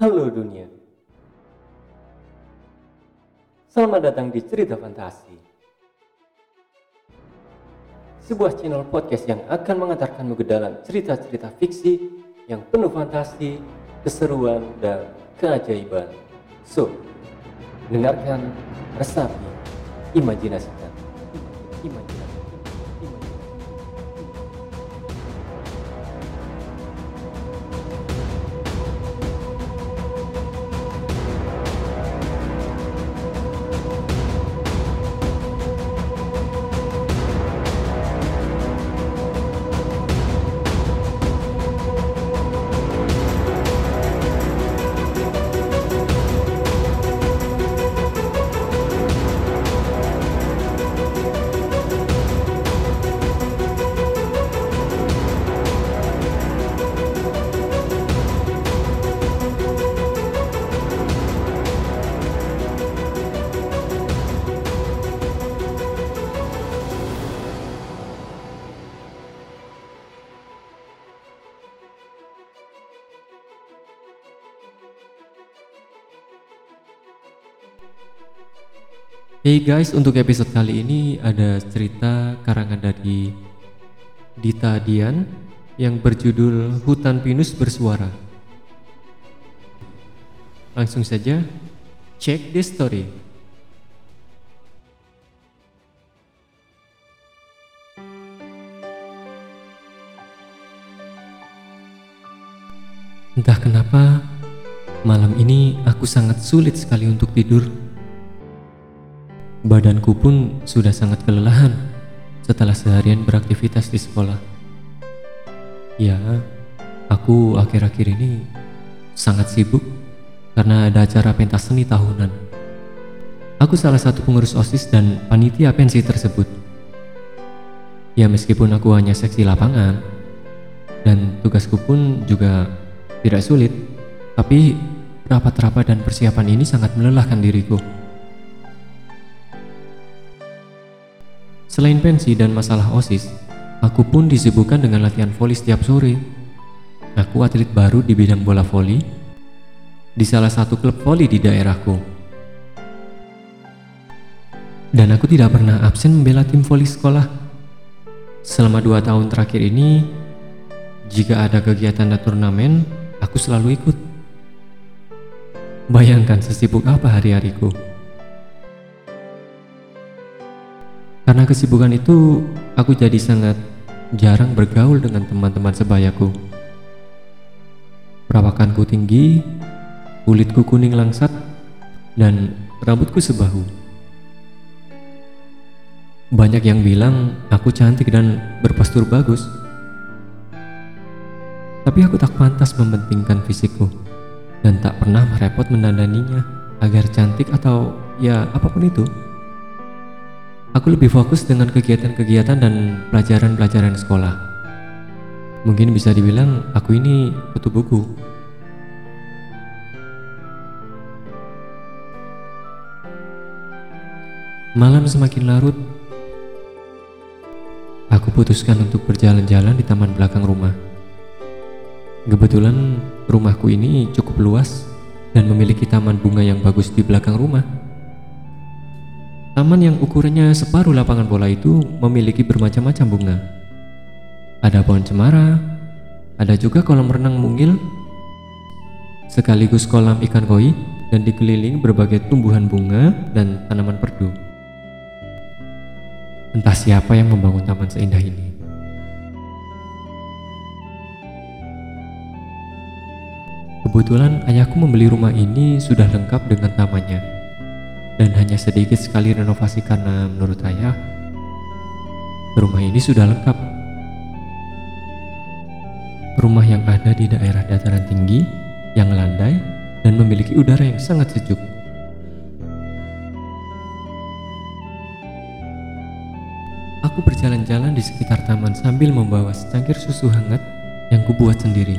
Halo dunia. Selamat datang di Cerita Fantasi. Sebuah channel podcast yang akan mengantarkanmu ke dalam cerita-cerita fiksi yang penuh fantasi, keseruan, dan keajaiban. So, dengarkan, resapi, imajinasikan. Imajinasikan. Hey guys, untuk episode kali ini ada cerita karangan dari Dita Dian yang berjudul Hutan Pinus Bersuara. Langsung saja, check the story. Entah kenapa, malam ini aku sangat sulit sekali untuk tidur. Badanku pun sudah sangat kelelahan setelah seharian beraktivitas di sekolah. Ya, aku akhir-akhir ini sangat sibuk karena ada acara pentas seni tahunan. Aku salah satu pengurus OSIS dan panitia pensi tersebut. Ya meskipun aku hanya seksi lapangan dan tugasku pun juga tidak sulit, tapi rapat-rapat dan persiapan ini sangat melelahkan diriku. Selain pensi dan masalah OSIS, aku pun disibukkan dengan latihan voli setiap sore. Aku atlet baru di bidang bola voli di salah satu klub voli di daerahku. Dan aku tidak pernah absen membela tim voli sekolah. Selama dua tahun terakhir ini, jika ada kegiatan dan turnamen, aku selalu ikut. Bayangkan sesibuk apa hari-hariku. Karena kesibukan itu, aku jadi sangat jarang bergaul dengan teman-teman sebayaku. Perawakanku tinggi, kulitku kuning langsat, dan rambutku sebahu. Banyak yang bilang aku cantik dan berpostur bagus. Tapi aku tak pantas mementingkan fisikku dan tak pernah merepot mendandaninya agar cantik atau ya apa pun itu. Aku lebih fokus dengan kegiatan-kegiatan dan pelajaran-pelajaran sekolah. Mungkin bisa dibilang aku ini kutu buku. Malam semakin larut. Aku putuskan untuk berjalan-jalan di taman belakang rumah. Kebetulan rumahku ini cukup luas dan memiliki taman bunga yang bagus di belakang rumah. Taman yang ukurannya separuh lapangan bola itu memiliki bermacam-macam bunga. Ada pohon cemara, ada juga kolam renang mungil, sekaligus kolam ikan koi dan dikelilingi berbagai tumbuhan bunga dan tanaman perdu. Entah siapa yang membangun taman seindah ini. Kebetulan ayahku membeli rumah ini sudah lengkap dengan tamannya dan hanya sedikit sekali renovasi karena menurut ayah rumah ini sudah lengkap. Rumah yang ada di daerah dataran tinggi yang landai dan memiliki udara yang sangat sejuk. Aku berjalan-jalan di sekitar taman sambil membawa secangkir susu hangat yang kubuat sendiri.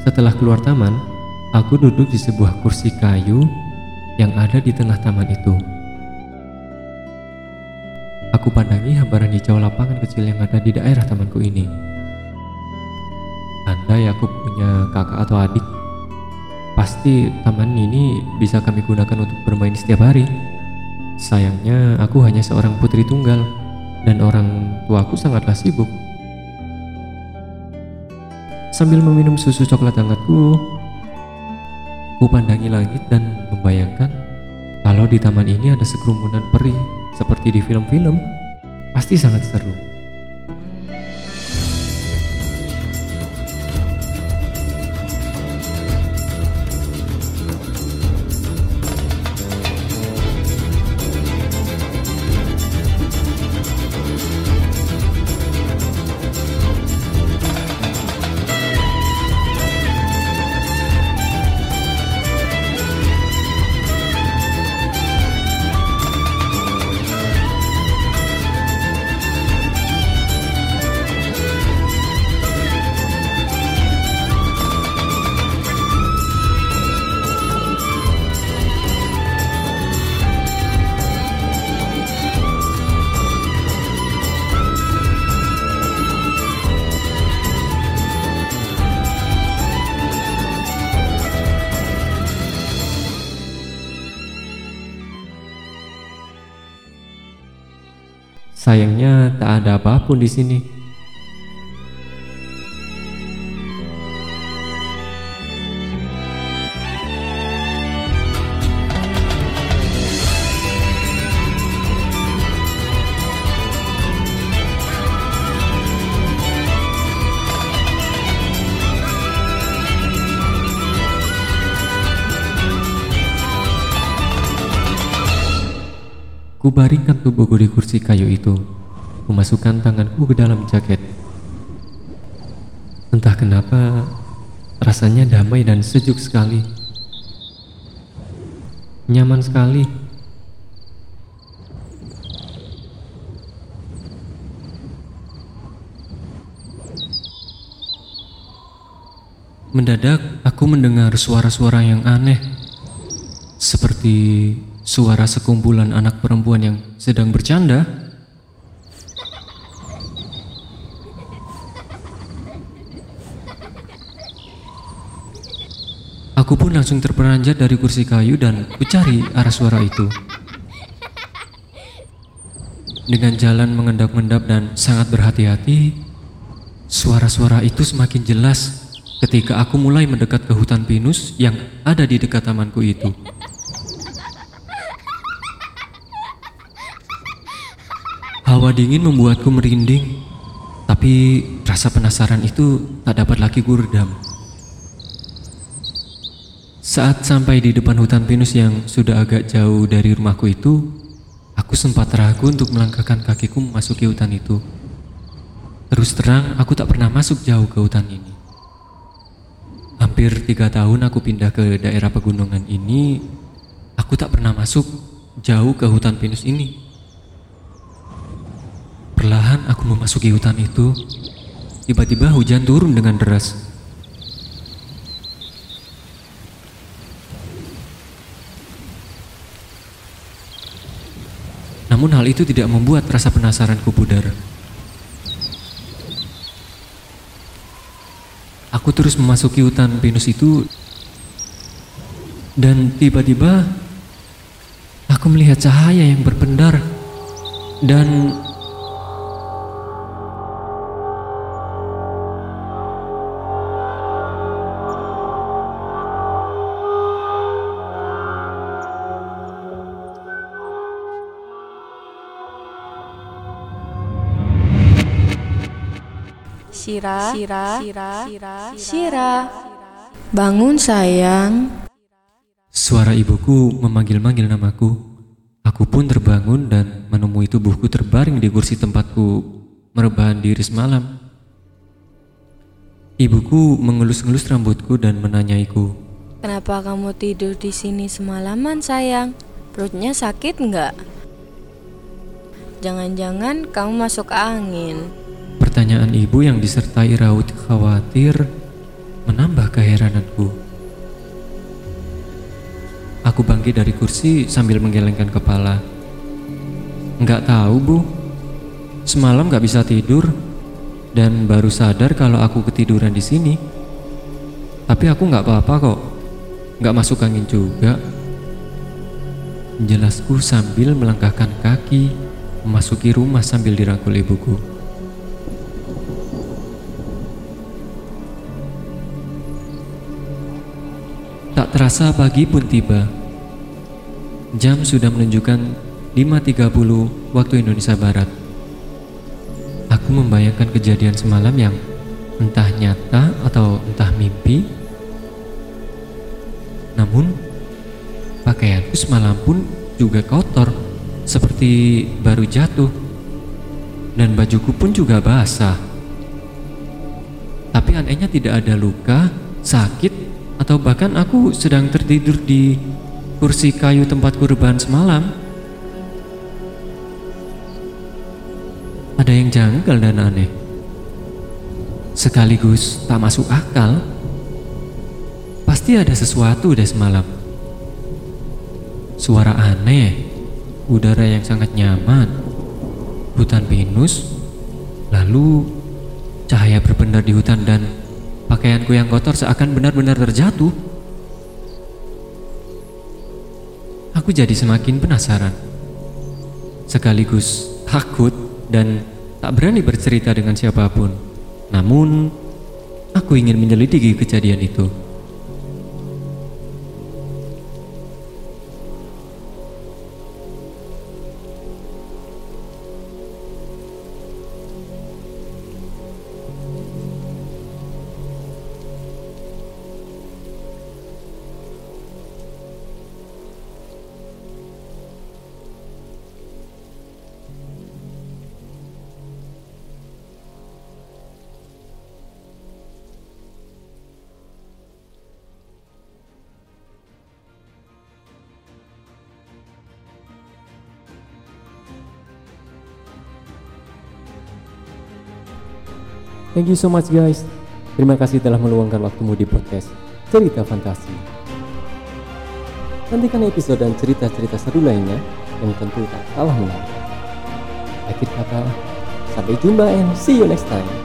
Setelah keluar taman, aku duduk di sebuah kursi kayu yang ada di tengah taman itu. Aku pandangi hamparan hijau lapangan kecil yang ada di daerah tamanku ini. Andai aku punya kakak atau adik, pasti taman ini bisa kami gunakan untuk bermain setiap hari. Sayangnya aku hanya seorang putri tunggal dan orang tuaku sangatlah sibuk. Sambil meminum susu coklat hangatku, ku pandangi langit dan membayangkan kalau di taman ini ada sekerumunan peri seperti di film-film, pasti sangat seru. Sayangnya tak ada apa pun di sini. Kubaringkan tubuhku di kursi kayu itu. Kumasukkan tanganku ke dalam jaket. Entah kenapa, rasanya damai dan sejuk sekali. Nyaman sekali. Mendadak, aku mendengar suara-suara yang aneh, seperti Suara sekumpulan anak perempuan yang sedang bercanda. Aku pun langsung terperanjat dari kursi kayu dan mencari arah suara itu. Dengan jalan mengendap-endap dan sangat berhati-hati, suara-suara itu semakin jelas ketika aku mulai mendekat ke hutan pinus yang ada di dekat tamanku itu. Hawa dingin membuatku merinding, tapi rasa penasaran itu tak dapat lagi kuredam. Saat sampai di depan hutan pinus yang sudah agak jauh dari rumahku itu, aku sempat ragu untuk melangkahkan kakiku memasuki hutan itu. Terus terang, aku tak pernah masuk jauh ke hutan ini. Hampir tiga tahun aku pindah ke daerah pegunungan ini, aku tak pernah masuk jauh ke hutan pinus ini. Perlahan aku memasuki hutan itu. Tiba-tiba hujan turun dengan deras. Namun hal itu tidak membuat rasa penasaranku pudar. Aku terus memasuki hutan pinus itu dan tiba-tiba aku melihat cahaya yang berpendar dan Shira, Shira, Shira, Shira, Shira. Bangun sayang. Suara ibuku memanggil-manggil namaku. Aku pun terbangun dan menemui tubuhku terbaring di kursi tempatku merebahan diri semalam. Ibuku mengelus-ngelus rambutku dan menanyaiku. Kenapa kamu tidur di sini semalaman sayang? Perutnya sakit nggak? Jangan-jangan kamu masuk angin. Pertanyaan ibu yang disertai raut khawatir menambah keherananku. Aku bangkit dari kursi sambil menggelengkan kepala. Enggak tahu, Bu. Semalam gak bisa tidur dan baru sadar kalau aku ketiduran di sini. Tapi aku nggak apa-apa kok. Nggak masuk angin juga. Jelasku sambil melangkahkan kaki memasuki rumah sambil dirangkul ibuku. Terasa pagi pun tiba. Jam sudah menunjukkan 5.30 waktu Indonesia Barat. Aku membayangkan kejadian semalam yang entah nyata atau entah mimpi. Namun, pakaianku semalam pun juga kotor, seperti baru jatuh. Dan bajuku pun juga basah. Tapi anehnya tidak ada luka, sakit, atau bahkan aku sedang tertidur di kursi kayu tempat kurban semalam. Ada yang janggal dan aneh. Sekaligus tak masuk akal. Pasti ada sesuatu deh semalam. Suara aneh, udara yang sangat nyaman, hutan pinus, lalu cahaya berbenar di hutan dan pakaianku yang kotor seakan benar-benar terjatuh. Aku jadi semakin penasaran, sekaligus takut dan tak berani bercerita dengan siapa pun. Namun, aku ingin menyelidiki kejadian itu. Thank you so much guys. Terima kasih telah meluangkan waktumu di podcast Cerita Fantasi. Nantikan episode dan cerita-cerita seru lainnya yang tentu tak kalah menarik. Akhir kata, sampai jumpa and see you next time.